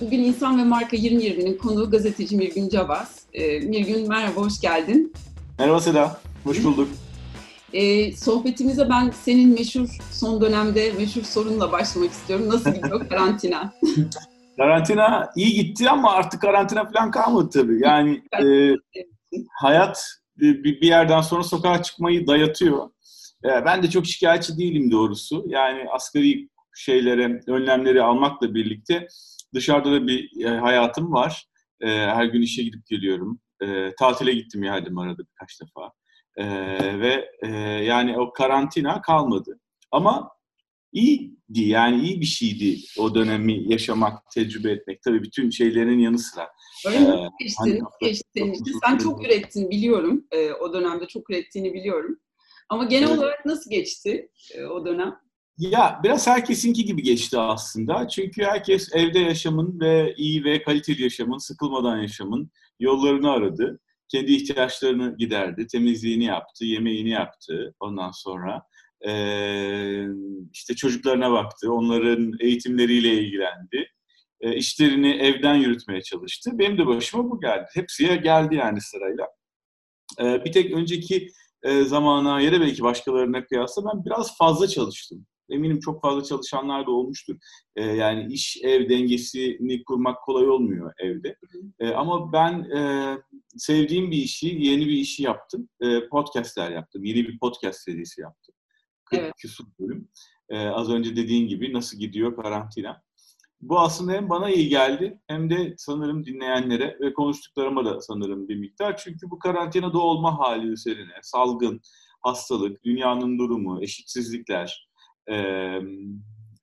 Bugün İnsan ve Marka 2020'nin konuğu gazeteci Mirgün Cabas. Ee, Mirgün merhaba, hoş geldin. Merhaba Seda, hoş bulduk. Ee, sohbetimize ben senin meşhur son dönemde meşhur sorunla başlamak istiyorum. Nasıl gidiyor karantina? karantina iyi gitti ama artık karantina falan kalmadı tabii. Yani e, hayat bir, bir yerden sonra sokağa çıkmayı dayatıyor. E, ben de çok şikayetçi değilim doğrusu. Yani asgari şeylere, önlemleri almakla birlikte dışarıda da bir e, hayatım var. E, her gün işe gidip geliyorum. E, tatile gittim geldim arada birkaç defa. E, ve e, yani o karantina kalmadı. Ama iyiydi yani iyi bir şeydi o dönemi yaşamak, tecrübe etmek. Tabii bütün şeylerin yanı sıra. Öyle? Ee, geçti, hani, geçti. Sen çok ürettin biliyorum. E, o dönemde çok ürettiğini biliyorum. Ama genel evet. olarak nasıl geçti e, o dönem? Ya biraz herkesinki gibi geçti aslında. Çünkü herkes evde yaşamın ve iyi ve kaliteli yaşamın, sıkılmadan yaşamın yollarını aradı. Kendi ihtiyaçlarını giderdi, temizliğini yaptı, yemeğini yaptı ondan sonra. Ee, işte çocuklarına baktı, onların eğitimleriyle ilgilendi. E, işlerini evden yürütmeye çalıştı. Benim de başıma bu geldi. Hepsiye geldi yani sırayla. E, bir tek önceki e, zamana yere belki başkalarına kıyasla ben biraz fazla çalıştım. Eminim çok fazla çalışanlar da olmuştur. E, yani iş ev dengesini kurmak kolay olmuyor evde. E, ama ben e, sevdiğim bir işi, yeni bir işi yaptım. E, podcastler yaptım. Yeni bir podcast serisi yaptım. 40 evet. küsur bölüm. E, az önce dediğin gibi nasıl gidiyor karantina. Bu aslında hem bana iyi geldi hem de sanırım dinleyenlere ve konuştuklarıma da sanırım bir miktar. Çünkü bu karantinada olma hali üzerine salgın, hastalık, dünyanın durumu, eşitsizlikler,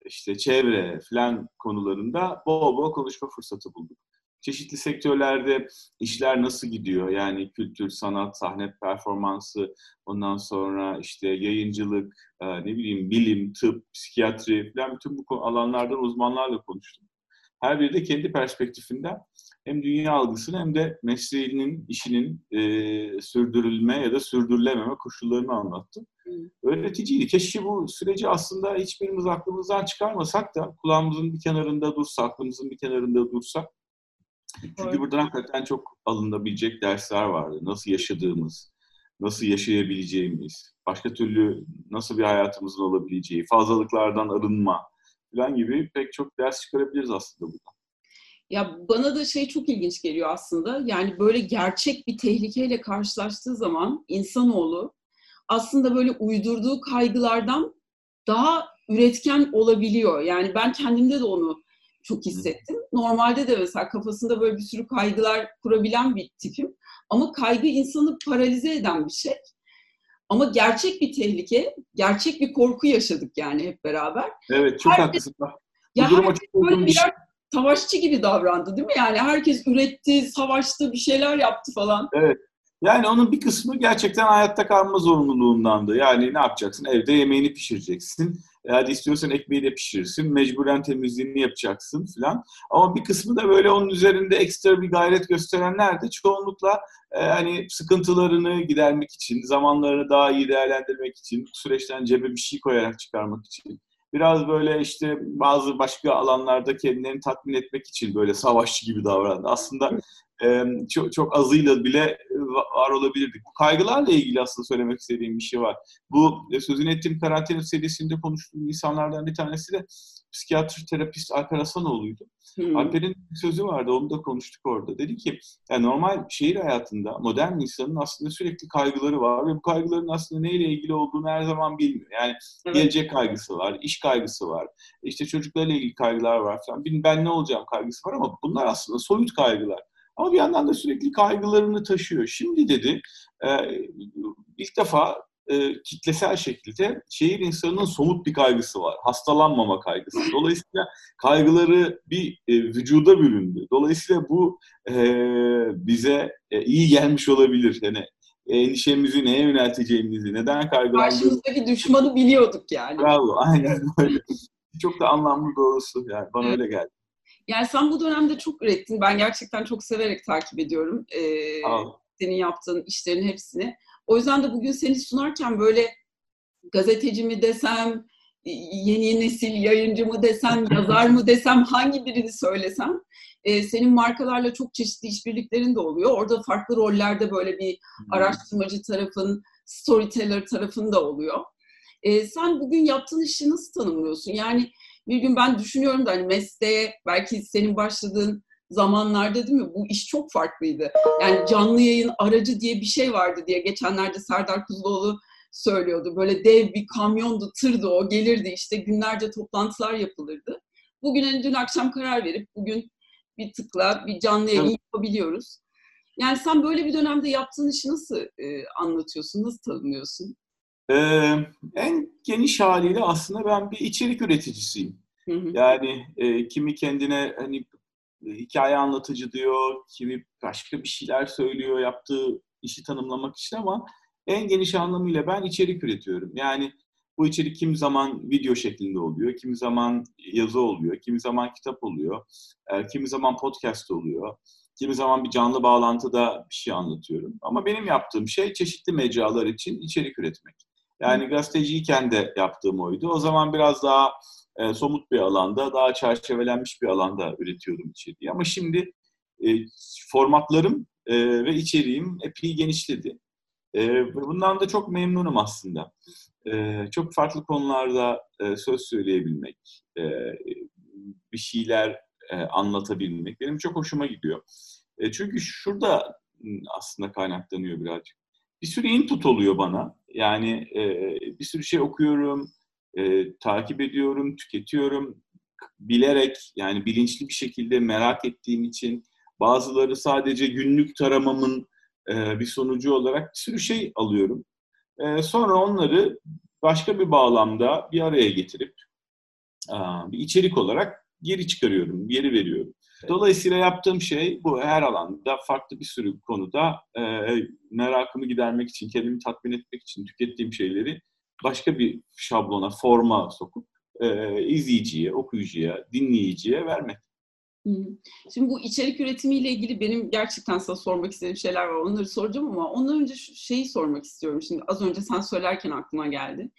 işte çevre falan konularında bol bol konuşma fırsatı bulduk. Çeşitli sektörlerde işler nasıl gidiyor? Yani kültür, sanat, sahne performansı, ondan sonra işte yayıncılık, ne bileyim bilim, tıp, psikiyatri falan bütün bu alanlardan uzmanlarla konuştum. Her biri de kendi perspektifinden hem dünya algısını hem de mesleğinin, işinin e, sürdürülme ya da sürdürülememe koşullarını anlattı. Öğreticiydi. Keşke bu süreci aslında hiçbirimiz aklımızdan çıkarmasak da kulağımızın bir kenarında dursa, aklımızın bir kenarında dursak. Çünkü buradan hakikaten çok alınabilecek dersler vardı. Nasıl yaşadığımız, nasıl yaşayabileceğimiz, başka türlü nasıl bir hayatımızın olabileceği, fazlalıklardan arınma falan gibi pek çok ders çıkarabiliriz aslında buradan. Ya bana da şey çok ilginç geliyor aslında. Yani böyle gerçek bir tehlikeyle karşılaştığı zaman insanoğlu aslında böyle uydurduğu kaygılardan daha üretken olabiliyor. Yani ben kendimde de onu çok hissettim. Normalde de mesela kafasında böyle bir sürü kaygılar kurabilen bir tipim. Ama kaygı insanı paralize eden bir şey. Ama gerçek bir tehlike, gerçek bir korku yaşadık yani hep beraber. Evet, çok herkes, haklısın. Ya herkes böyle birer savaşçı gibi davrandı değil mi? Yani herkes üretti, savaştı, bir şeyler yaptı falan. Evet. Yani onun bir kısmı gerçekten hayatta kalma zorunluluğundandı. Yani ne yapacaksın? Evde yemeğini pişireceksin. Hadi istiyorsan ekmeği de pişirirsin. Mecburen temizliğini yapacaksın falan. Ama bir kısmı da böyle onun üzerinde ekstra bir gayret gösterenler de çoğunlukla e, hani sıkıntılarını gidermek için, zamanlarını daha iyi değerlendirmek için, süreçten cebe bir şey koyarak çıkarmak için biraz böyle işte bazı başka alanlarda kendilerini tatmin etmek için böyle savaşçı gibi davrandı. Aslında e, çok, çok azıyla bile var olabilirdik. Bu kaygılarla ilgili aslında söylemek istediğim bir şey var. Bu e, sözünü ettiğim karantina serisinde konuştuğum insanlardan bir tanesi de psikiyatri terapist Alper Hasanoğlu'ydu. Hmm. Alper'in sözü vardı, onu da konuştuk orada. Dedi ki, yani normal şehir hayatında modern insanın aslında sürekli kaygıları var ve bu kaygıların aslında neyle ilgili olduğunu her zaman bilmiyor. Yani evet. gelecek kaygısı var, iş kaygısı var, işte çocuklarla ilgili kaygılar var falan. Ben ne olacağım kaygısı var ama bunlar aslında soyut kaygılar. Ama bir yandan da sürekli kaygılarını taşıyor. Şimdi dedi, e, ilk defa e, kitlesel şekilde şehir insanının somut bir kaygısı var. Hastalanmama kaygısı. Dolayısıyla kaygıları bir e, vücuda büründü. Dolayısıyla bu e, bize e, iyi gelmiş olabilir. Yani endişemizi neye yönelteceğimizi, neden kaygılandığımızı... Karşımızdaki düşmanı biliyorduk yani. Bravo, aynen öyle. Çok da anlamlı doğrusu yani bana öyle geldi. Yani sen bu dönemde çok ürettin. Ben gerçekten çok severek takip ediyorum. Ee, senin yaptığın işlerin hepsini. O yüzden de bugün seni sunarken böyle gazeteci mi desem, yeni nesil yayıncı mı desem, yazar mı desem, hangi birini söylesem e, senin markalarla çok çeşitli işbirliklerin de oluyor. Orada farklı rollerde böyle bir araştırmacı tarafın, storyteller tarafın da oluyor. E, sen bugün yaptığın işi nasıl tanımlıyorsun? Yani bir gün ben düşünüyorum da hani mesleğe belki senin başladığın zamanlarda değil mi bu iş çok farklıydı. Yani canlı yayın aracı diye bir şey vardı diye geçenlerde Serdar Kuzuloğlu söylüyordu. Böyle dev bir kamyondu, tırdı o gelirdi işte günlerce toplantılar yapılırdı. Bugün hani dün akşam karar verip bugün bir tıkla bir canlı yayın yapabiliyoruz. Yani sen böyle bir dönemde yaptığın işi nasıl e, anlatıyorsun, nasıl tanımlıyorsun? Ee, en geniş haliyle aslında ben bir içerik üreticisiyim. Hı hı. Yani e, kimi kendine hani hikaye anlatıcı diyor, kimi başka bir şeyler söylüyor yaptığı işi tanımlamak için ama en geniş anlamıyla ben içerik üretiyorum. Yani bu içerik kim zaman video şeklinde oluyor, kimi zaman yazı oluyor, kimi zaman kitap oluyor, e, kimi zaman podcast oluyor, kimi zaman bir canlı bağlantıda bir şey anlatıyorum. Ama benim yaptığım şey çeşitli mecralar için içerik üretmek. Yani gazeteciyken de yaptığım oydu. O zaman biraz daha e, somut bir alanda, daha çerçevelenmiş bir alanda üretiyordum içeriği. Ama şimdi e, formatlarım e, ve içeriğim epey genişledi. E, bundan da çok memnunum aslında. E, çok farklı konularda e, söz söyleyebilmek, e, bir şeyler e, anlatabilmek benim çok hoşuma gidiyor. E, çünkü şurada aslında kaynaklanıyor birazcık. Bir sürü input oluyor bana. Yani e, bir sürü şey okuyorum, e, takip ediyorum, tüketiyorum. Bilerek yani bilinçli bir şekilde merak ettiğim için bazıları sadece günlük taramamın e, bir sonucu olarak bir sürü şey alıyorum. E, sonra onları başka bir bağlamda bir araya getirip e, bir içerik olarak geri çıkarıyorum, geri veriyorum. Dolayısıyla yaptığım şey bu her alanda farklı bir sürü konuda e, merakımı gidermek için, kendimi tatmin etmek için tükettiğim şeyleri başka bir şablona, forma sokup e, izleyiciye, okuyucuya, dinleyiciye vermek. Şimdi bu içerik üretimiyle ilgili benim gerçekten sana sormak istediğim şeyler var. Onları soracağım ama ondan önce şu şeyi sormak istiyorum. Şimdi az önce sen söylerken aklıma geldi.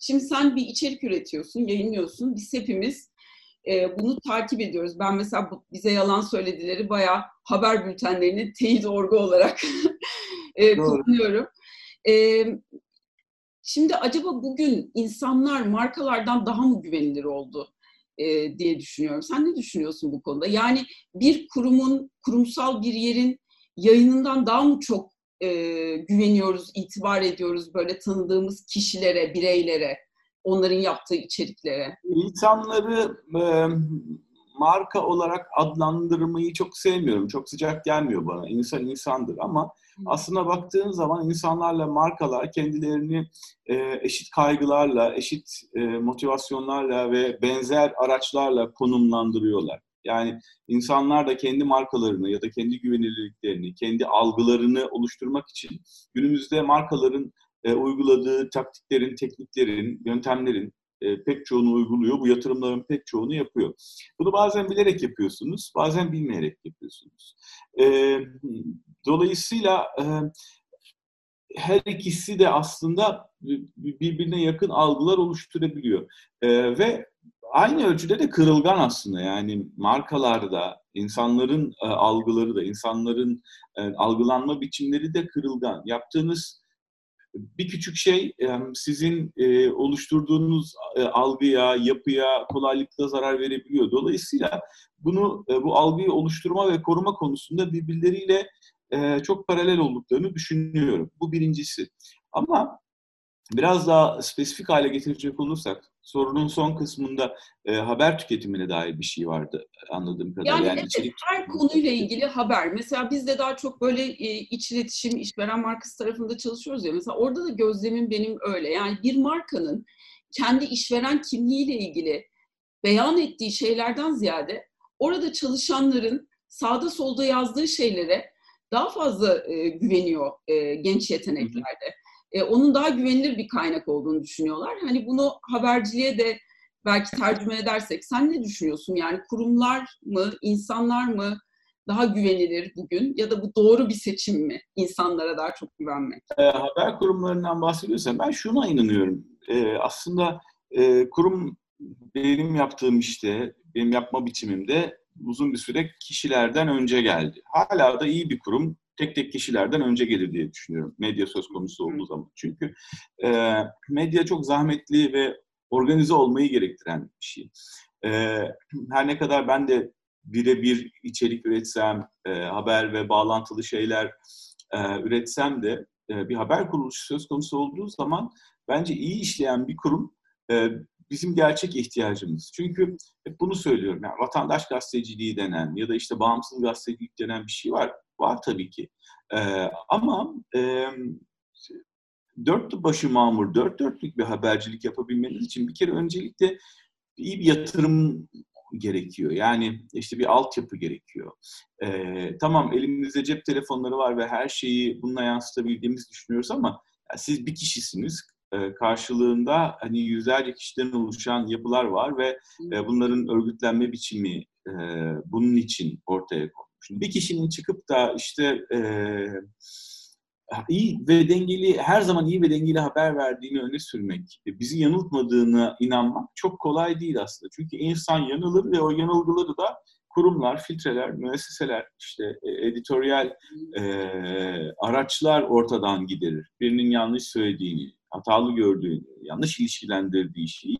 Şimdi sen bir içerik üretiyorsun, yayınlıyorsun. Biz hepimiz e, bunu takip ediyoruz. Ben mesela bize yalan söyledileri bayağı haber bültenlerini teyit orgu olarak e, kullanıyorum. E, şimdi acaba bugün insanlar markalardan daha mı güvenilir oldu? e, diye düşünüyorum. Sen ne düşünüyorsun bu konuda? Yani bir kurumun, kurumsal bir yerin yayınından daha mı çok e, güveniyoruz, itibar ediyoruz böyle tanıdığımız kişilere, bireylere, onların yaptığı içeriklere? İnsanları e, marka olarak adlandırmayı çok sevmiyorum. Çok sıcak gelmiyor bana. İnsan insandır ama aslında baktığın zaman insanlarla markalar kendilerini e, eşit kaygılarla, eşit e, motivasyonlarla ve benzer araçlarla konumlandırıyorlar. Yani insanlar da kendi markalarını ya da kendi güvenilirliklerini, kendi algılarını oluşturmak için günümüzde markaların e, uyguladığı taktiklerin, tekniklerin, yöntemlerin e, pek çoğunu uyguluyor. Bu yatırımların pek çoğunu yapıyor. Bunu bazen bilerek yapıyorsunuz, bazen bilmeyerek yapıyorsunuz. E, dolayısıyla e, her ikisi de aslında birbirine yakın algılar oluşturabiliyor. E, ve aynı ölçüde de kırılgan aslında. Yani markalarda insanların e, algıları da, insanların e, algılanma biçimleri de kırılgan. Yaptığınız bir küçük şey sizin e, oluşturduğunuz e, algıya, yapıya kolaylıkla zarar verebiliyor. Dolayısıyla bunu e, bu algıyı oluşturma ve koruma konusunda birbirleriyle çok paralel olduklarını düşünüyorum. Bu birincisi. Ama biraz daha spesifik hale getirecek olursak sorunun son kısmında e, haber tüketimine dair bir şey vardı anladığım kadarıyla. Yani, yani içerik her konuyla ilgili haber. Mesela biz de daha çok böyle e, iç iletişim, işveren markası tarafında çalışıyoruz ya. Mesela orada da gözlemim benim öyle. Yani bir markanın kendi işveren kimliğiyle ilgili beyan ettiği şeylerden ziyade orada çalışanların sağda solda yazdığı şeylere daha fazla e, güveniyor e, genç yeteneklerde. Hı hı e, onun daha güvenilir bir kaynak olduğunu düşünüyorlar. Hani bunu haberciliğe de belki tercüme edersek sen ne düşünüyorsun? Yani kurumlar mı, insanlar mı daha güvenilir bugün ya da bu doğru bir seçim mi insanlara daha çok güvenmek? E, haber kurumlarından bahsediyorsan ben şuna inanıyorum. E, aslında e, kurum benim yaptığım işte, benim yapma biçimimde uzun bir süre kişilerden önce geldi. Hala da iyi bir kurum tek tek kişilerden önce gelir diye düşünüyorum medya söz konusu olduğu zaman. Çünkü e, medya çok zahmetli ve organize olmayı gerektiren bir şey. E, her ne kadar ben de birebir içerik üretsem, e, haber ve bağlantılı şeyler e, üretsem de e, bir haber kuruluşu söz konusu olduğu zaman bence iyi işleyen bir kurum e, bizim gerçek ihtiyacımız. Çünkü hep bunu söylüyorum. Yani vatandaş gazeteciliği denen ya da işte bağımsız gazetecilik denen bir şey var. Var tabii ki. E, ama e, dört başı mamur, dört dörtlük bir habercilik yapabilmeniz için bir kere öncelikle iyi bir yatırım gerekiyor. Yani işte bir altyapı gerekiyor. Ee, tamam elimizde cep telefonları var ve her şeyi bununla yansıtabildiğimizi düşünüyoruz ama yani siz bir kişisiniz. Ee, karşılığında hani yüzlerce kişiden oluşan yapılar var ve e, bunların örgütlenme biçimi e, bunun için ortaya konmuş. Bir kişinin çıkıp da işte e, iyi ve dengeli, her zaman iyi ve dengeli haber verdiğini öne sürmek, bizi yanıltmadığına inanmak çok kolay değil aslında. Çünkü insan yanılır ve o yanılgıları da kurumlar, filtreler, müesseseler, işte e, editoryal e, araçlar ortadan giderir. Birinin yanlış söylediğini, hatalı gördüğünü, yanlış ilişkilendirdiği şeyi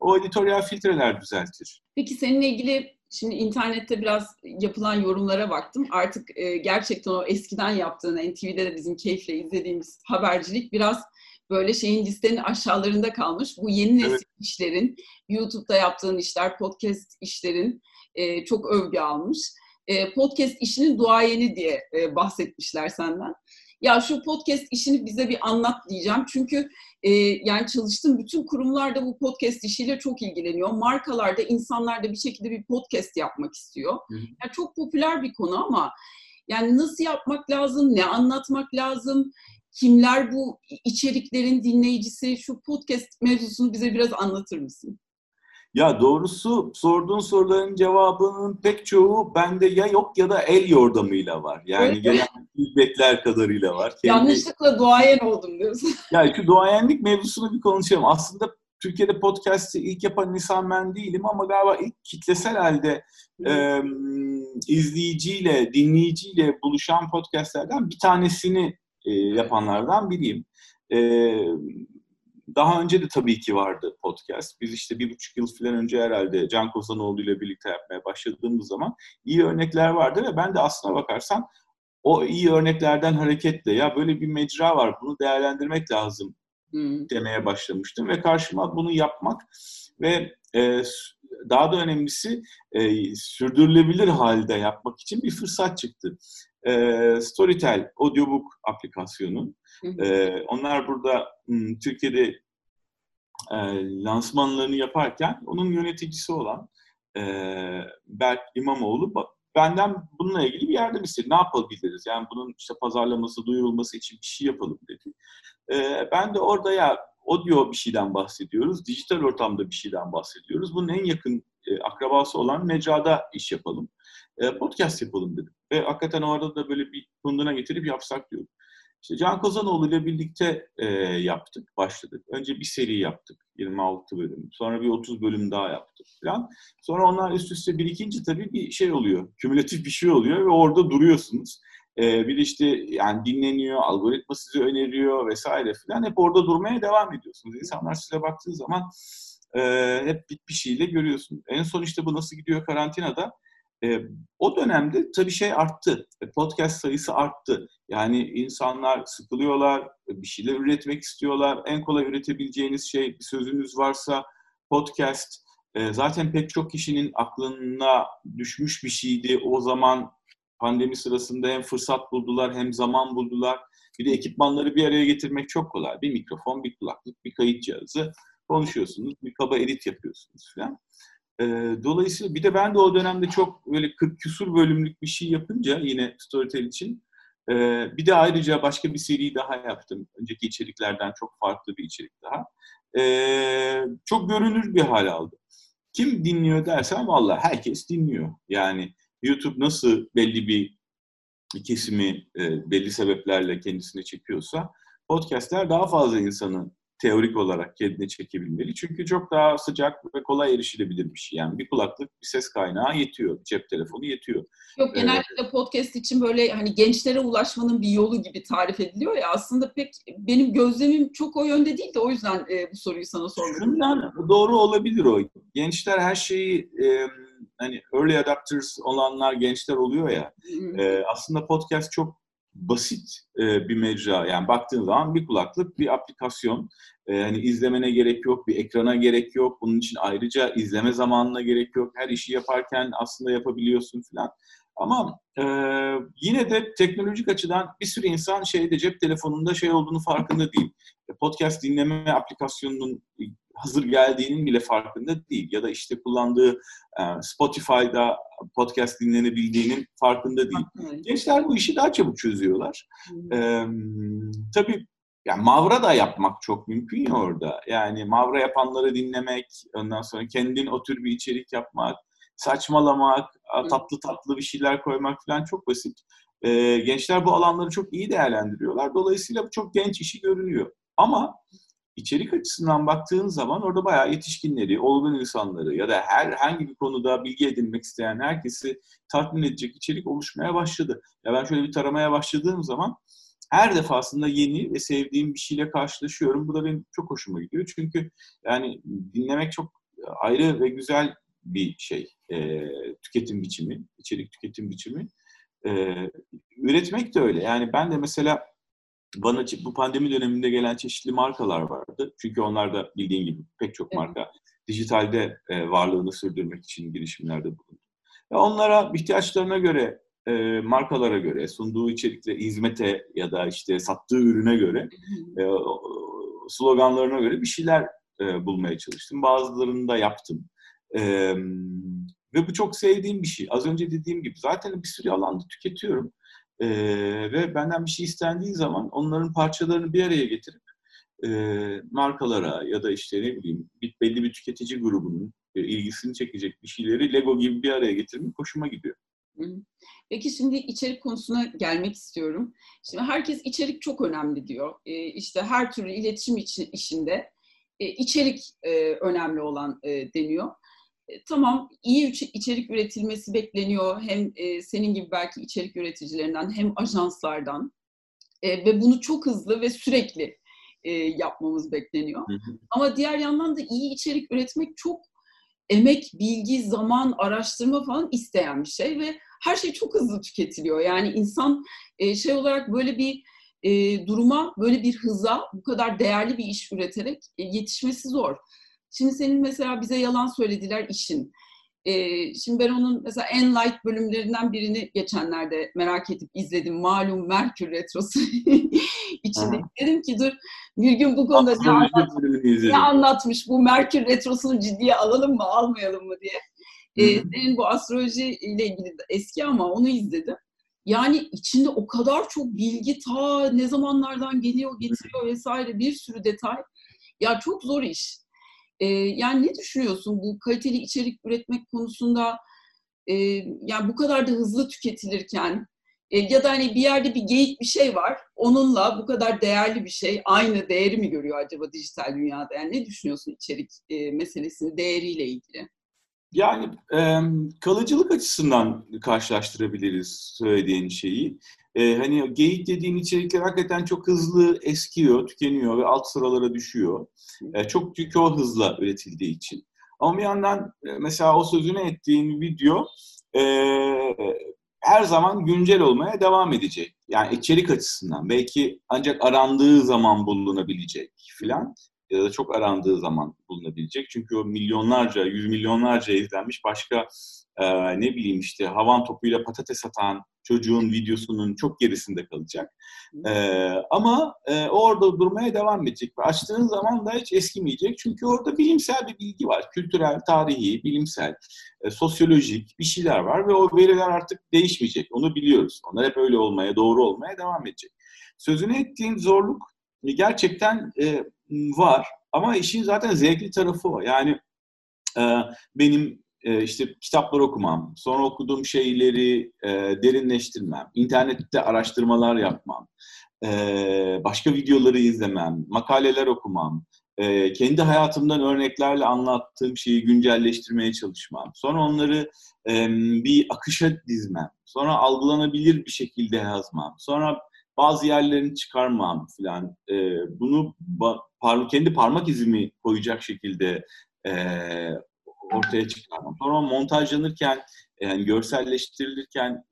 o editoryal filtreler düzeltir. Peki seninle ilgili Şimdi internette biraz yapılan yorumlara baktım. Artık e, gerçekten o eskiden yaptığın NTV'de de bizim keyifle izlediğimiz habercilik biraz böyle şeyin listenin aşağılarında kalmış. Bu yeni nesil evet. işlerin, YouTube'da yaptığın işler, podcast işlerin e, çok övgü almış. E, podcast işinin duayeni diye e, bahsetmişler senden ya şu podcast işini bize bir anlat diyeceğim. Çünkü e, yani çalıştığım bütün kurumlarda bu podcast işiyle çok ilgileniyor. Markalarda insanlar da bir şekilde bir podcast yapmak istiyor. Hı hı. Yani çok popüler bir konu ama yani nasıl yapmak lazım, ne anlatmak lazım, kimler bu içeriklerin dinleyicisi, şu podcast mevzusunu bize biraz anlatır mısın? Ya doğrusu sorduğun soruların cevabının pek çoğu bende ya yok ya da el yordamıyla var. Yani evet. gelen feedbackler kadarıyla var. Kendi... Yanlışlıkla duayen oldum diyorsun. Ya şu duayenlik mevzusunu bir konuşalım. Aslında Türkiye'de podcast'i ilk yapan insan ben değilim ama galiba ilk kitlesel halde e, izleyiciyle, dinleyiciyle buluşan podcastlerden bir tanesini e, yapanlardan biriyim. E, daha önce de tabii ki vardı podcast. Biz işte bir buçuk yıl falan önce herhalde Can Kozanoğlu ile birlikte yapmaya başladığımız zaman iyi örnekler vardı ve ben de aslına bakarsan o iyi örneklerden hareketle ya böyle bir mecra var bunu değerlendirmek lazım hmm. demeye başlamıştım ve karşıma bunu yapmak ve e, daha da önemlisi e, sürdürülebilir halde yapmak için bir fırsat çıktı. E, Storytel audiobook aplikasyonu. E, onlar burada m, Türkiye'de e, lansmanlarını yaparken onun yöneticisi olan e, Berk İmamoğlu benden bununla ilgili bir yardım istedi. Ne yapabiliriz? Yani bunun işte pazarlaması, duyurulması için bir şey yapalım dedi. E, ben de orada ya audio bir şeyden bahsediyoruz, dijital ortamda bir şeyden bahsediyoruz. Bunun en yakın e, akrabası olan mecrada iş yapalım. E, podcast yapalım dedim. Ve hakikaten orada da böyle bir kunduna getirip yapsak diyorum. İşte Can Kozanoğlu ile birlikte e, yaptık, başladık. Önce bir seri yaptık, 26 bölüm. Sonra bir 30 bölüm daha yaptık falan. Sonra onlar üst üste birikince tabii bir şey oluyor, kümülatif bir şey oluyor ve orada duruyorsunuz. E, bir işte yani dinleniyor, algoritma size öneriyor vesaire falan. Hep orada durmaya devam ediyorsunuz. İnsanlar size baktığı zaman e, hep bir şeyle görüyorsunuz. En son işte bu nasıl gidiyor karantinada e, o dönemde tabii şey arttı. E, podcast sayısı arttı. Yani insanlar sıkılıyorlar, bir şeyler üretmek istiyorlar. En kolay üretebileceğiniz şey bir sözünüz varsa podcast. E, zaten pek çok kişinin aklına düşmüş bir şeydi. O zaman pandemi sırasında hem fırsat buldular hem zaman buldular. Bir de ekipmanları bir araya getirmek çok kolay. Bir mikrofon, bir kulaklık, bir kayıt cihazı konuşuyorsunuz, bir kaba edit yapıyorsunuz falan. E, dolayısıyla bir de ben de o dönemde çok böyle 40 küsur bölümlük bir şey yapınca yine Storytel için e, bir de ayrıca başka bir seri daha yaptım. Önceki içeriklerden çok farklı bir içerik daha. E, çok görünür bir hal aldı. Kim dinliyor dersen valla herkes dinliyor. Yani YouTube nasıl belli bir kesimi e, belli sebeplerle kendisine çekiyorsa podcastler daha fazla insanı teorik olarak kendine çekebilmeli. Çünkü çok daha sıcak ve kolay erişilebilir bir şey. Yani bir kulaklık, bir ses kaynağı yetiyor. Cep telefonu yetiyor. Yok genellikle ee, podcast için böyle hani gençlere ulaşmanın bir yolu gibi tarif ediliyor ya aslında pek benim gözlemim çok o yönde değil de o yüzden e, bu soruyu sana. Şundan doğru olabilir o. Gençler her şeyi e, hani early adapters olanlar gençler oluyor ya. E, aslında podcast çok basit e, bir mecra. Yani baktığın zaman bir kulaklık, bir aplikasyon. E, hani izlemene gerek yok, bir ekrana gerek yok. Bunun için ayrıca izleme zamanına gerek yok. Her işi yaparken aslında yapabiliyorsun falan. Ama e, yine de teknolojik açıdan bir sürü insan şeyde cep telefonunda şey olduğunu farkında değil. E, podcast dinleme aplikasyonunun hazır geldiğinin bile farkında değil. Ya da işte kullandığı e, Spotify'da podcast dinlenebildiğinin farkında değil. Gençler bu işi daha çabuk çözüyorlar. Ee, tabii yani Mavra da yapmak çok mümkün ya orada. Yani Mavra yapanları dinlemek, ondan sonra kendin o tür bir içerik yapmak, saçmalamak, tatlı tatlı bir şeyler koymak falan çok basit. Gençler bu alanları çok iyi değerlendiriyorlar. Dolayısıyla bu çok genç işi görünüyor. Ama içerik açısından baktığın zaman orada bayağı yetişkinleri, olgun insanları ya da herhangi bir konuda bilgi edinmek isteyen herkesi tatmin edecek içerik oluşmaya başladı. Ya ben şöyle bir taramaya başladığım zaman her defasında yeni ve sevdiğim bir şeyle karşılaşıyorum. Bu da benim çok hoşuma gidiyor. Çünkü yani dinlemek çok ayrı ve güzel bir şey. E, tüketim biçimi, içerik tüketim biçimi. E, üretmek de öyle. Yani ben de mesela bana bu pandemi döneminde gelen çeşitli markalar vardı. Çünkü onlar da bildiğin gibi pek çok marka evet. dijitalde e, varlığını sürdürmek için girişimlerde bulundu. Ve onlara ihtiyaçlarına göre, e, markalara göre, sunduğu içerikle hizmete ya da işte sattığı ürüne göre, e, sloganlarına göre bir şeyler e, bulmaya çalıştım. Bazılarını da yaptım. E, ve bu çok sevdiğim bir şey. Az önce dediğim gibi zaten bir sürü alanda tüketiyorum. E, ve benden bir şey istendiği zaman onların parçalarını bir araya getirip e, markalara ya da işte ne bileyim bir, belli bir tüketici grubunun e, ilgisini çekecek bir şeyleri Lego gibi bir araya getirmek hoşuma gidiyor. Peki şimdi içerik konusuna gelmek istiyorum. Şimdi herkes içerik çok önemli diyor. E, işte her türlü iletişim işinde e, içerik e, önemli olan e, deniyor. E, tamam iyi içerik üretilmesi bekleniyor. Hem e, senin gibi belki içerik üreticilerinden hem ajanslardan e, ve bunu çok hızlı ve sürekli e, yapmamız bekleniyor. Hı hı. Ama diğer yandan da iyi içerik üretmek çok emek, bilgi, zaman, araştırma falan isteyen bir şey ve her şey çok hızlı tüketiliyor. Yani insan e, şey olarak böyle bir e, duruma, böyle bir hıza bu kadar değerli bir iş üreterek e, yetişmesi zor. Şimdi senin mesela bize yalan söylediler işin. Ee, şimdi ben onun mesela en light bölümlerinden birini geçenlerde merak edip izledim. Malum Merkür Retrosu içinde. Dedim ki dur bir gün bu konuda ne, anlat, ne anlatmış bu Merkür Retrosu'nu ciddiye alalım mı almayalım mı diye. Ee, senin bu astroloji ile ilgili eski ama onu izledim. Yani içinde o kadar çok bilgi ta ne zamanlardan geliyor getiriyor vesaire bir sürü detay. Ya çok zor iş. E, yani ne düşünüyorsun bu kaliteli içerik üretmek konusunda e, yani bu kadar da hızlı tüketilirken e, ya da hani bir yerde bir geyik bir şey var onunla bu kadar değerli bir şey aynı değeri mi görüyor acaba dijital dünyada? Yani ne düşünüyorsun içerik e, meselesini değeriyle ilgili? Yani e, kalıcılık açısından karşılaştırabiliriz söylediğin şeyi. E, hani geyik dediğin içerikler hakikaten çok hızlı eskiyor, tükeniyor ve alt sıralara düşüyor. E, çok çünkü o hızla üretildiği için. Ama bir yandan e, mesela o sözünü ettiğin video e, her zaman güncel olmaya devam edecek. Yani içerik açısından belki ancak arandığı zaman bulunabilecek filan ya da çok arandığı zaman bulunabilecek. Çünkü o milyonlarca, yüz milyonlarca izlenmiş başka e, ne bileyim işte havan topuyla patates atan çocuğun videosunun çok gerisinde kalacak. E, ama e, orada durmaya devam edecek ve açtığın zaman da hiç eskimeyecek. Çünkü orada bilimsel bir bilgi var. Kültürel, tarihi, bilimsel, e, sosyolojik bir şeyler var ve o veriler artık değişmeyecek. Onu biliyoruz. Onlar hep öyle olmaya, doğru olmaya devam edecek. Sözünü ettiğin zorluk gerçekten e, var. Ama işin zaten zevkli tarafı o. Yani e, benim e, işte kitaplar okumam, sonra okuduğum şeyleri e, derinleştirmem, internette araştırmalar yapmam, başka videoları izlemem, makaleler okumam, kendi hayatımdan örneklerle anlattığım şeyi güncelleştirmeye çalışmam. Sonra onları bir akışa dizmem. Sonra algılanabilir bir şekilde yazmam. Sonra bazı yerlerini çıkarmam falan. bunu kendi parmak izimi koyacak şekilde ortaya çıkarmam. Sonra montajlanırken, yani görselleştirilirken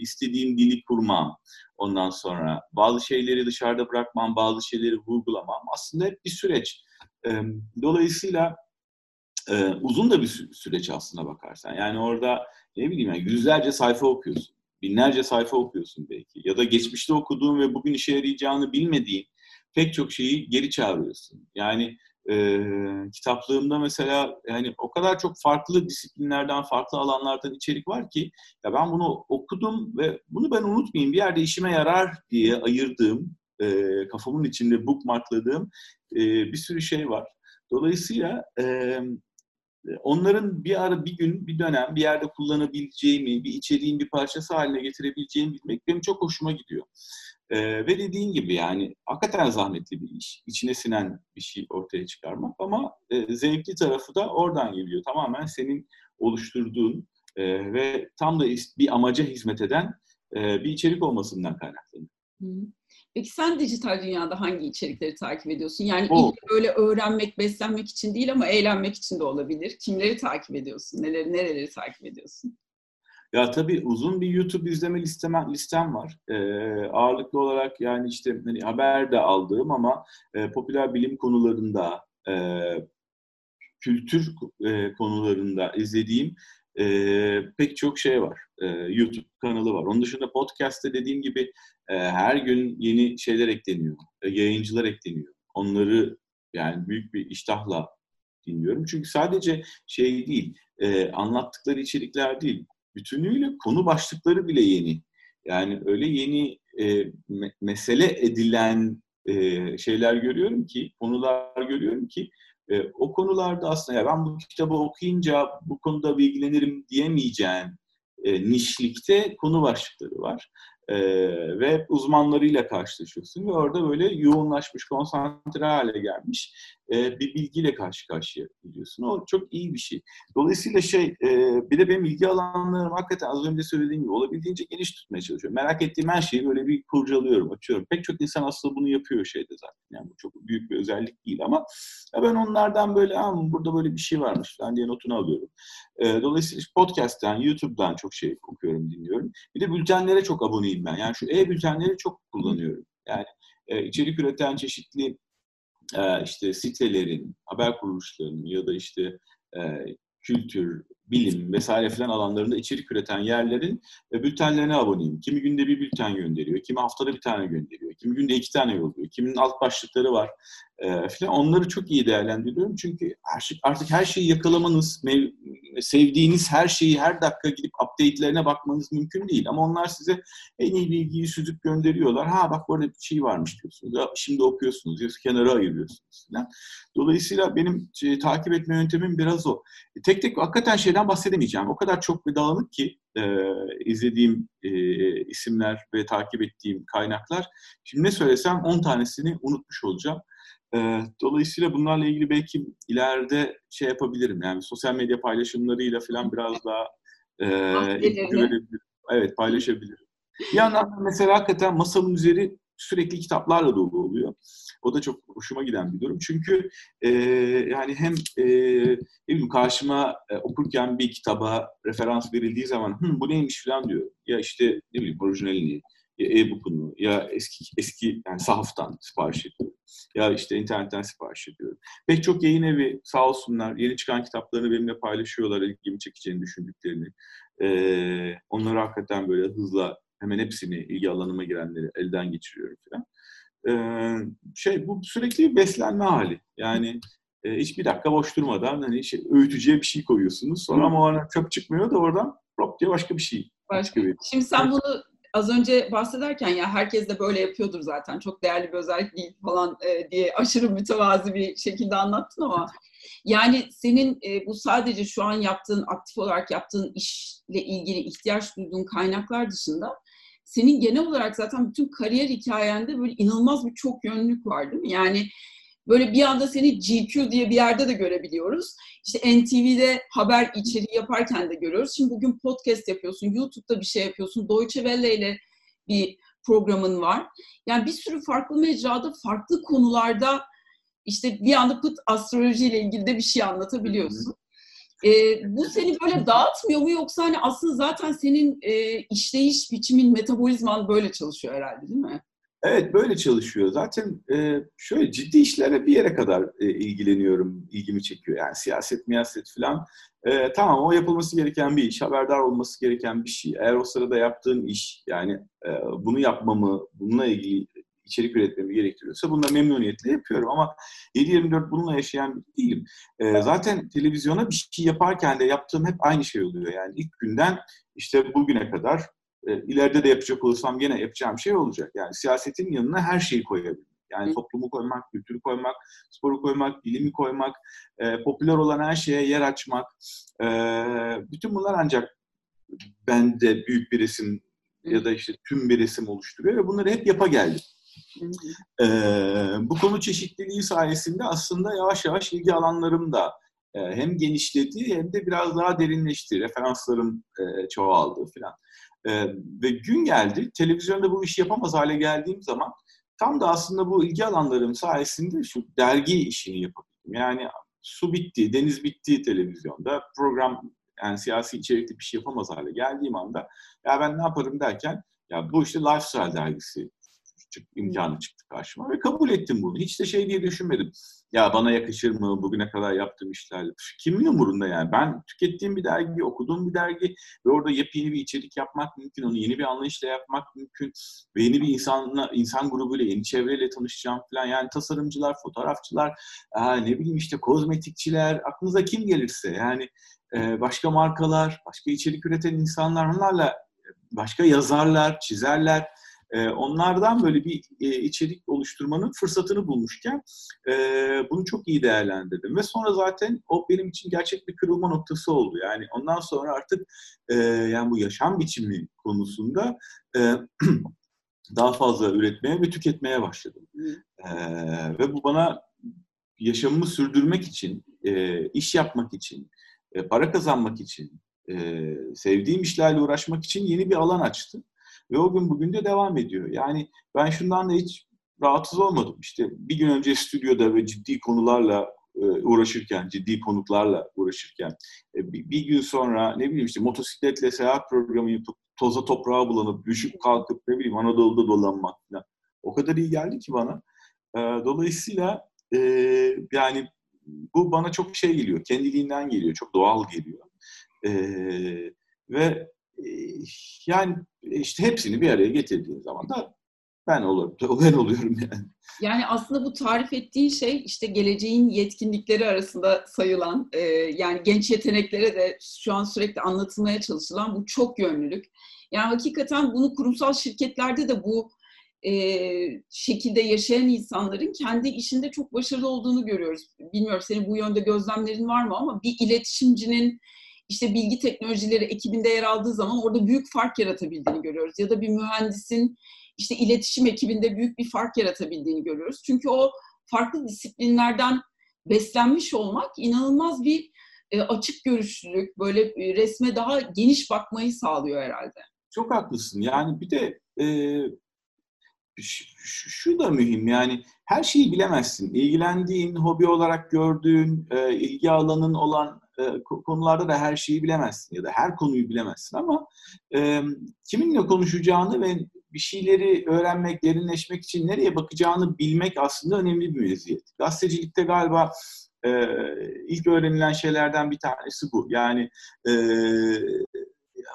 istediğim dili kurmam. Ondan sonra bazı şeyleri dışarıda bırakmam, bazı şeyleri vurgulamam. Aslında hep bir süreç. dolayısıyla uzun da bir süreç aslında bakarsan. Yani orada ne bileyim yani yüzlerce sayfa okuyorsun. Binlerce sayfa okuyorsun belki. Ya da geçmişte okuduğun ve bugün işe yarayacağını bilmediğin pek çok şeyi geri çağırıyorsun. Yani e, kitaplığımda mesela yani o kadar çok farklı disiplinlerden, farklı alanlardan içerik var ki ya ben bunu okudum ve bunu ben unutmayayım bir yerde işime yarar diye ayırdığım, e, kafamın içinde bookmarkladığım e, bir sürü şey var. Dolayısıyla e, onların bir ara, bir gün, bir dönem bir yerde kullanabileceğimi, bir içeriğin bir parçası haline getirebileceğimi bilmek benim çok hoşuma gidiyor. Ee, ve dediğin gibi yani hakikaten zahmetli bir iş. İçine sinen bir şey ortaya çıkarmak ama e, zevkli tarafı da oradan geliyor. Tamamen senin oluşturduğun e, ve tam da bir amaca hizmet eden e, bir içerik olmasından kaynaklanıyor. Peki sen dijital dünyada hangi içerikleri takip ediyorsun? Yani o. böyle öğrenmek, beslenmek için değil ama eğlenmek için de olabilir. Kimleri takip ediyorsun? Neleri, nereleri takip ediyorsun? Ya tabii uzun bir YouTube izleme listem, listem var. Ee, ağırlıklı olarak yani işte hani haber de aldığım ama e, popüler bilim konularında, e, kültür e, konularında izlediğim e, pek çok şey var. E, YouTube kanalı var. Onun dışında podcast'te dediğim gibi e, her gün yeni şeyler ekleniyor. E, yayıncılar ekleniyor. Onları yani büyük bir iştahla dinliyorum. Çünkü sadece şey değil, e, anlattıkları içerikler değil bütünüyle konu başlıkları bile yeni. Yani öyle yeni me- mesele edilen şeyler görüyorum ki, konular görüyorum ki o konularda aslında ya ben bu kitabı okuyunca bu konuda bilgilenirim diyemeyeceğim e, nişlikte konu başlıkları var e, ve uzmanlarıyla karşılaşıyorsun ve orada böyle yoğunlaşmış, konsantre hale gelmiş e, bir bilgiyle karşı karşıya geliyorsun. O çok iyi bir şey. Dolayısıyla şey, e, bir de benim ilgi alanlarım hakikaten az önce söylediğim gibi olabildiğince geniş tutmaya çalışıyorum. Merak ettiğim her şeyi böyle bir kurcalıyorum, açıyorum. Pek çok insan aslında bunu yapıyor şeyde zaten. Yani bu çok büyük bir özellik değil ama ya ben onlardan böyle, burada böyle bir şey varmış falan diye notunu alıyorum. E, dolayısıyla podcast'ten, YouTube'dan çok şey okuyorum, dinliyorum. Bir de bültenlere çok aboneyim ben. Yani şu e-bültenleri çok kullanıyorum. Yani e, içerik üreten çeşitli e, işte sitelerin, haber kuruluşlarının ya da işte e, kültür, bilim vesaire filan alanlarında içerik üreten yerlerin e, bültenlerine aboneyim. Kimi günde bir bülten gönderiyor, kimi haftada bir tane gönderiyor, kimi günde iki tane yolluyor, kiminin alt başlıkları var e, filan. Onları çok iyi değerlendiriyorum çünkü şey, artık her şeyi yakalamanız, sevdiğiniz her şeyi her dakika gidip update'lerine bakmanız mümkün değil. Ama onlar size en iyi bilgiyi süzüp gönderiyorlar. Ha bak burada bir şey varmış diyorsunuz. Şimdi okuyorsunuz, ya, kenara ayırıyorsunuz filan. Dolayısıyla benim e, takip etme yöntemim biraz o. E, tek tek hakikaten şeyden bahsedemeyeceğim. O kadar çok bir dağınık ki e, izlediğim e, isimler ve takip ettiğim kaynaklar. Şimdi ne söylesem 10 tanesini unutmuş olacağım. E, dolayısıyla bunlarla ilgili belki ileride şey yapabilirim. Yani sosyal medya paylaşımlarıyla falan biraz daha e, güvenebilirim. Evet paylaşabilirim. Bir yandan mesela hakikaten masamın üzeri sürekli kitaplarla dolu oluyor. O da çok hoşuma giden bir durum. Çünkü e, yani hem e, karşıma e, okurken bir kitaba referans verildiği zaman Hı, bu neymiş falan diyor. Ya işte ne bileyim orijinalini, ya e-book'unu, ya eski eski yani sahaftan sipariş ediyorum. Ya işte internetten sipariş ediyorum. Pek çok yayın evi sağ olsunlar yeni çıkan kitaplarını benimle paylaşıyorlar ilgimi çekeceğini düşündüklerini. Ee, onları hakikaten böyle hızla hemen hepsini ilgi alanıma girenleri elden geçiriyorum falan. Ee, şey bu sürekli bir beslenme hali. Yani e, hiçbir dakika boş durmadan hani şey, öğütücüye bir şey koyuyorsunuz. Sonra ama o çöp çıkmıyor da oradan hop diye başka bir şey. Başka bir. Şimdi sen bunu az önce bahsederken ya herkes de böyle yapıyordur zaten çok değerli bir özellik değil falan e, diye aşırı mütevazi bir şekilde anlattın ama yani senin e, bu sadece şu an yaptığın aktif olarak yaptığın işle ilgili ihtiyaç duyduğun kaynaklar dışında senin genel olarak zaten bütün kariyer hikayende böyle inanılmaz bir çok yönlülük var değil mi? Yani böyle bir anda seni GQ diye bir yerde de görebiliyoruz. İşte NTV'de haber içeriği yaparken de görüyoruz. Şimdi bugün podcast yapıyorsun, YouTube'da bir şey yapıyorsun, Deutsche Welle ile bir programın var. Yani bir sürü farklı mecrada, farklı konularda işte bir anda pıt astrolojiyle ilgili de bir şey anlatabiliyorsun. E, bu seni böyle dağıtmıyor mu yoksa hani aslında zaten senin e, işleyiş biçimin, metabolizman böyle çalışıyor herhalde değil mi? Evet böyle çalışıyor. Zaten e, şöyle ciddi işlere bir yere kadar e, ilgileniyorum, ilgimi çekiyor. Yani siyaset, miyaset falan. E, tamam o yapılması gereken bir iş, haberdar olması gereken bir şey. Eğer o sırada yaptığın iş yani e, bunu yapmamı, bununla ilgili içerik üretmemi gerektiriyorsa bunu da memnuniyetle yapıyorum. Ama 7-24 bununla yaşayan değilim. E, zaten televizyona bir şey yaparken de yaptığım hep aynı şey oluyor. Yani ilk günden işte bugüne kadar e, ileride de yapacak olursam yine yapacağım şey olacak. Yani siyasetin yanına her şeyi koyabilirim. Yani toplumu koymak, kültürü koymak, sporu koymak, bilimi koymak, e, popüler olan her şeye yer açmak. E, bütün bunlar ancak bende büyük bir resim ya da işte tüm bir resim oluşturuyor ve bunları hep yapa geldim. Ee, bu konu çeşitliliği sayesinde aslında yavaş yavaş ilgi alanlarım da e, hem genişledi hem de biraz daha derinleşti. Referanslarım e, çoğaldı falan. E, ve gün geldi, televizyonda bu işi yapamaz hale geldiğim zaman tam da aslında bu ilgi alanlarım sayesinde şu dergi işini yapabildim. Yani su bitti, deniz bitti televizyonda. Program yani siyasi içerikli bir şey yapamaz hale geldiğim anda ya ben ne yaparım derken ya bu işte Lifestyle dergisi çık, imkanı çıktı karşıma ve kabul ettim bunu. Hiç de şey diye düşünmedim. Ya bana yakışır mı bugüne kadar yaptığım işler? Kimin umurunda yani? Ben tükettiğim bir dergi, okuduğum bir dergi ve orada yepyeni bir içerik yapmak mümkün. Onu yeni bir anlayışla yapmak mümkün. Ve yeni bir insanla, insan grubuyla, yeni çevreyle tanışacağım falan. Yani tasarımcılar, fotoğrafçılar, ne bileyim işte kozmetikçiler, aklınıza kim gelirse yani başka markalar, başka içerik üreten insanlar onlarla başka yazarlar, çizerler e, onlardan böyle bir e, içerik oluşturmanın fırsatını bulmuşken e, bunu çok iyi değerlendirdim. Ve sonra zaten o benim için gerçek bir kırılma noktası oldu. Yani ondan sonra artık e, yani bu yaşam biçimi konusunda e, daha fazla üretmeye ve tüketmeye başladım. E, ve bu bana yaşamımı sürdürmek için, e, iş yapmak için, e, para kazanmak için, e, sevdiğim işlerle uğraşmak için yeni bir alan açtı. Ve o gün bugün de devam ediyor. Yani ben şundan da hiç rahatsız olmadım. İşte bir gün önce stüdyoda ve ciddi konularla e, uğraşırken, ciddi konuklarla uğraşırken e, bir gün sonra ne bileyim işte motosikletle seyahat programı yapıp toza toprağa bulanıp düşüp kalkıp ne bileyim Anadolu'da dolanmak falan. O kadar iyi geldi ki bana. E, dolayısıyla yani bu bana çok şey geliyor, kendiliğinden geliyor, çok doğal geliyor. Ve yani işte hepsini bir araya getirdiğin zaman da ben olurum, ben oluyorum yani. Yani aslında bu tarif ettiğin şey işte geleceğin yetkinlikleri arasında sayılan, e, yani genç yeteneklere de şu an sürekli anlatılmaya çalışılan bu çok yönlülük. Yani hakikaten bunu kurumsal şirketlerde de bu e, şekilde yaşayan insanların kendi işinde çok başarılı olduğunu görüyoruz. Bilmiyorum senin bu yönde gözlemlerin var mı ama bir iletişimcinin işte bilgi teknolojileri ekibinde yer aldığı zaman orada büyük fark yaratabildiğini görüyoruz. Ya da bir mühendisin işte iletişim ekibinde büyük bir fark yaratabildiğini görüyoruz. Çünkü o farklı disiplinlerden beslenmiş olmak inanılmaz bir e, açık görüşlülük, böyle e, resme daha geniş bakmayı sağlıyor herhalde. Çok haklısın. Yani bir de e, şu da mühim yani her şeyi bilemezsin. İlgilendiğin, hobi olarak gördüğün, e, ilgi alanın olan e, konularda da her şeyi bilemezsin ya da her konuyu bilemezsin ama e, kiminle konuşacağını ve bir şeyleri öğrenmek, derinleşmek için nereye bakacağını bilmek aslında önemli bir meziyet. Gazetecilikte galiba e, ilk öğrenilen şeylerden bir tanesi bu. Yani e,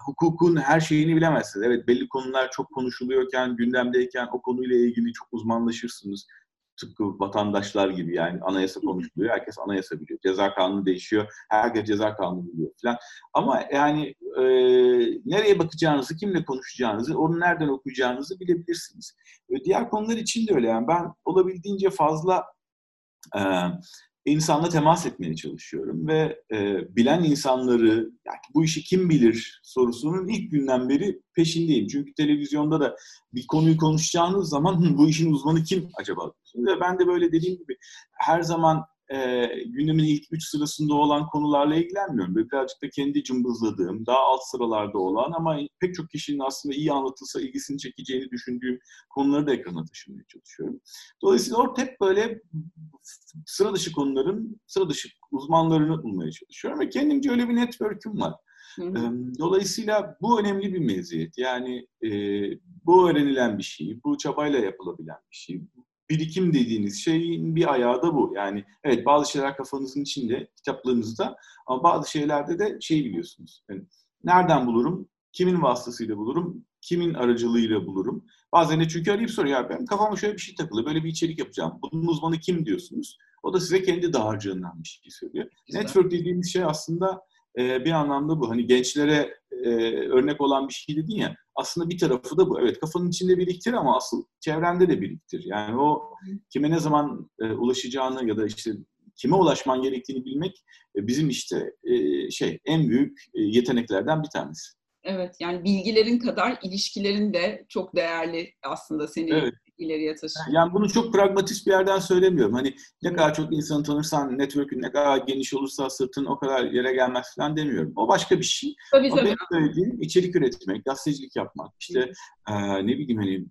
hukukun her şeyini bilemezsiniz. Evet belli konular çok konuşuluyorken, gündemdeyken o konuyla ilgili çok uzmanlaşırsınız tıpkı vatandaşlar gibi yani anayasa konuşuluyor. Herkes anayasa biliyor. Ceza kanunu değişiyor. Herkes ceza kanunu biliyor falan. Ama yani e, nereye bakacağınızı, kimle konuşacağınızı, onu nereden okuyacağınızı bilebilirsiniz. E, diğer konular için de öyle. Yani ben olabildiğince fazla e, insanla temas etmeye çalışıyorum ve e, bilen insanları, yani bu işi kim bilir sorusunun ilk günden beri peşindeyim. Çünkü televizyonda da bir konuyu konuşacağınız zaman bu işin uzmanı kim acaba? Ve ben de böyle dediğim gibi her zaman e, gündemin ilk üç sırasında olan konularla ilgilenmiyorum. Böyle birazcık da kendi cımbızladığım, daha alt sıralarda olan ama pek çok kişinin aslında iyi anlatılsa ilgisini çekeceğini düşündüğüm konuları da ekrana taşımaya çalışıyorum. Dolayısıyla orada hep böyle sıra dışı konuların sıra dışı uzmanlarını bulmaya çalışıyorum ve kendimce öyle bir network'üm var. Hı hı. Dolayısıyla bu önemli bir meziyet. Yani e, bu öğrenilen bir şey, bu çabayla yapılabilen bir şey birikim dediğiniz şeyin bir ayağı da bu. Yani evet bazı şeyler kafanızın içinde, kitaplarınızda ama bazı şeylerde de şey biliyorsunuz. Yani nereden bulurum, kimin vasıtasıyla bulurum, kimin aracılığıyla bulurum. Bazen de çünkü arayıp soruyor ya ben kafama şöyle bir şey takılı, böyle bir içerik yapacağım. Bunun uzmanı kim diyorsunuz. O da size kendi dağarcığından bir şey söylüyor. Güzel. Network dediğimiz şey aslında bir anlamda bu. Hani gençlere örnek olan bir şey dedin ya. Aslında bir tarafı da bu. Evet kafanın içinde biriktir ama asıl çevrende de biriktir. Yani o kime ne zaman e, ulaşacağını ya da işte kime ulaşman gerektiğini bilmek e, bizim işte e, şey en büyük e, yeteneklerden bir tanesi. Evet yani bilgilerin kadar ilişkilerin de çok değerli aslında seni evet. ileriye taşıyor. Yani bunu çok pragmatist bir yerden söylemiyorum. Hani ne kadar çok insanı tanırsan, network'ün ne kadar geniş olursa sırtın o kadar yere gelmez falan demiyorum. O başka bir şey. Tabii Ama tabii. Benim söylediğim içerik üretmek, gazetecilik yapmak, işte e, ne bileyim hani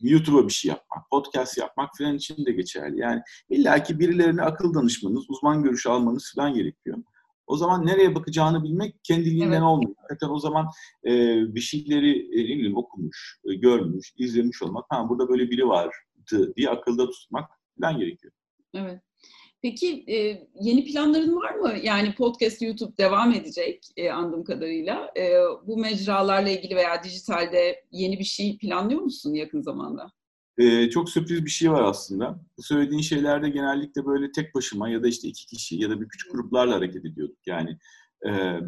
YouTube'a bir şey yapmak, podcast yapmak falan için de geçerli. Yani illaki birilerine akıl danışmanız, uzman görüş almanız falan gerekiyor. O zaman nereye bakacağını bilmek kendiliğinden evet. olmuyor. Hakikaten o zaman e, bir şeyleri e, ne bileyim, okumuş, e, görmüş, izlemiş olmak, ha burada böyle biri vardı diye akılda tutmak falan gerekiyor. Evet. Peki e, yeni planların var mı? Yani podcast, YouTube devam edecek e, andığım kadarıyla. E, bu mecralarla ilgili veya dijitalde yeni bir şey planlıyor musun yakın zamanda? Ee, çok sürpriz bir şey var aslında. Bu söylediğin şeylerde genellikle böyle tek başıma ya da işte iki kişi ya da bir küçük gruplarla hareket ediyorduk. Yani e,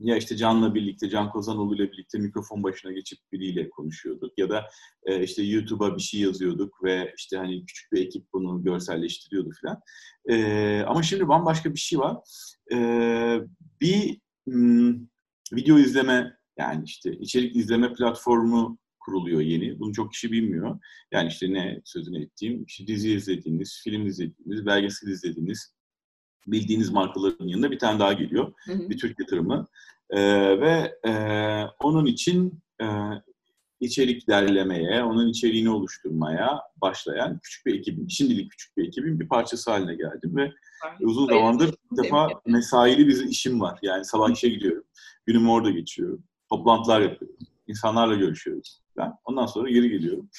ya işte Can'la birlikte, Can Kozanoğlu ile birlikte mikrofon başına geçip biriyle konuşuyorduk. Ya da e, işte YouTube'a bir şey yazıyorduk ve işte hani küçük bir ekip bunu görselleştiriyordu falan. E, ama şimdi bambaşka bir şey var. E, bir m, video izleme yani işte içerik izleme platformu kuruluyor yeni. Bunu çok kişi bilmiyor. Yani işte ne sözünü ettiğim, işte dizi izlediğiniz, film izlediğiniz, belgesel izlediğiniz, bildiğiniz markaların yanında bir tane daha geliyor. Hı hı. Bir Türk yatırımı. Ee, ve e, onun için e, içerik derlemeye, onun içeriğini oluşturmaya başlayan küçük bir ekibin, şimdilik küçük bir ekibin bir parçası haline geldim ve Aynen. uzun zamandır bir defa mesaili bir işim var. Yani sabah işe gidiyorum, günümü orada geçiyorum, toplantılar yapıyorum, insanlarla görüşüyoruz. Ben ondan sonra geri geliyorum.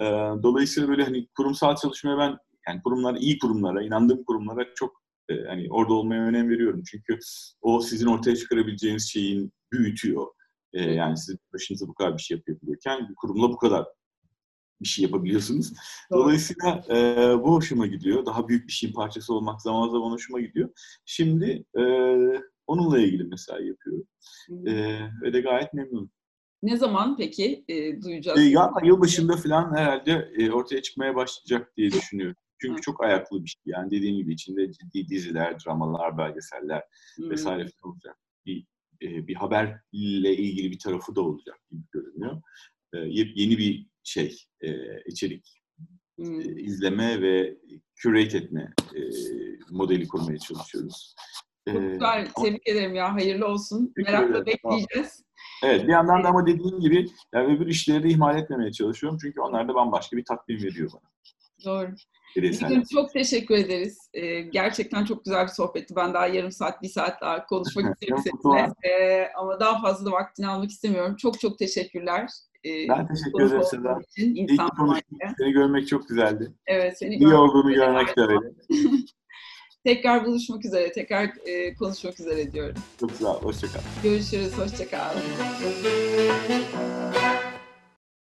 Ee, dolayısıyla böyle hani kurumsal çalışmaya ben yani kurumlar iyi kurumlara, inandığım kurumlara çok e, hani orada olmaya önem veriyorum. Çünkü o sizin ortaya çıkarabileceğiniz şeyin büyütüyor. E, yani siz başınıza bu kadar bir şey yapabiliyorken bir kurumla bu kadar bir şey yapabiliyorsunuz. Dolayısıyla e, bu hoşuma gidiyor. Daha büyük bir şeyin parçası olmak zaman zaman hoşuma gidiyor. Şimdi e, onunla ilgili mesai yapıyorum. E, ve de gayet memnunum. Ne zaman peki e, duyacağız? E, ya yılbaşında falan herhalde e, ortaya çıkmaya başlayacak diye düşünüyorum. Çünkü çok ayaklı bir şey. Yani dediğim gibi içinde ciddi diziler, dramalar, belgeseller vesaire falan olacak. Bir, e, bir haberle ilgili bir tarafı da olacak gibi görünüyor. E, yeni bir şey, e, içerik e, izleme ve curate etme e, modeli kurmaya çalışıyoruz. Çok güzel. Tebrik ederim ya. Hayırlı olsun. Merakla bekleyeceğiz. Evet bir yandan da ama dediğim gibi yani öbür işleri de ihmal etmemeye çalışıyorum. Çünkü onlar da bambaşka bir tatmin veriyor bana. Doğru. Bizim çok teşekkür ederiz. Ee, gerçekten çok güzel bir sohbetti. Ben daha yarım saat, bir saat daha konuşmak isterim seninle. Ee, ama daha fazla da vaktini almak istemiyorum. Çok çok teşekkürler. Ee, ben teşekkür ederim Seda. İyi ki konuştuk. Seni görmek çok güzeldi. Evet, seni İyi olduğunu görmek de öyle. Tekrar buluşmak üzere, tekrar e, konuşmak üzere diyorum. Çok güzel, hoşçakal. Görüşürüz, hoşçakal.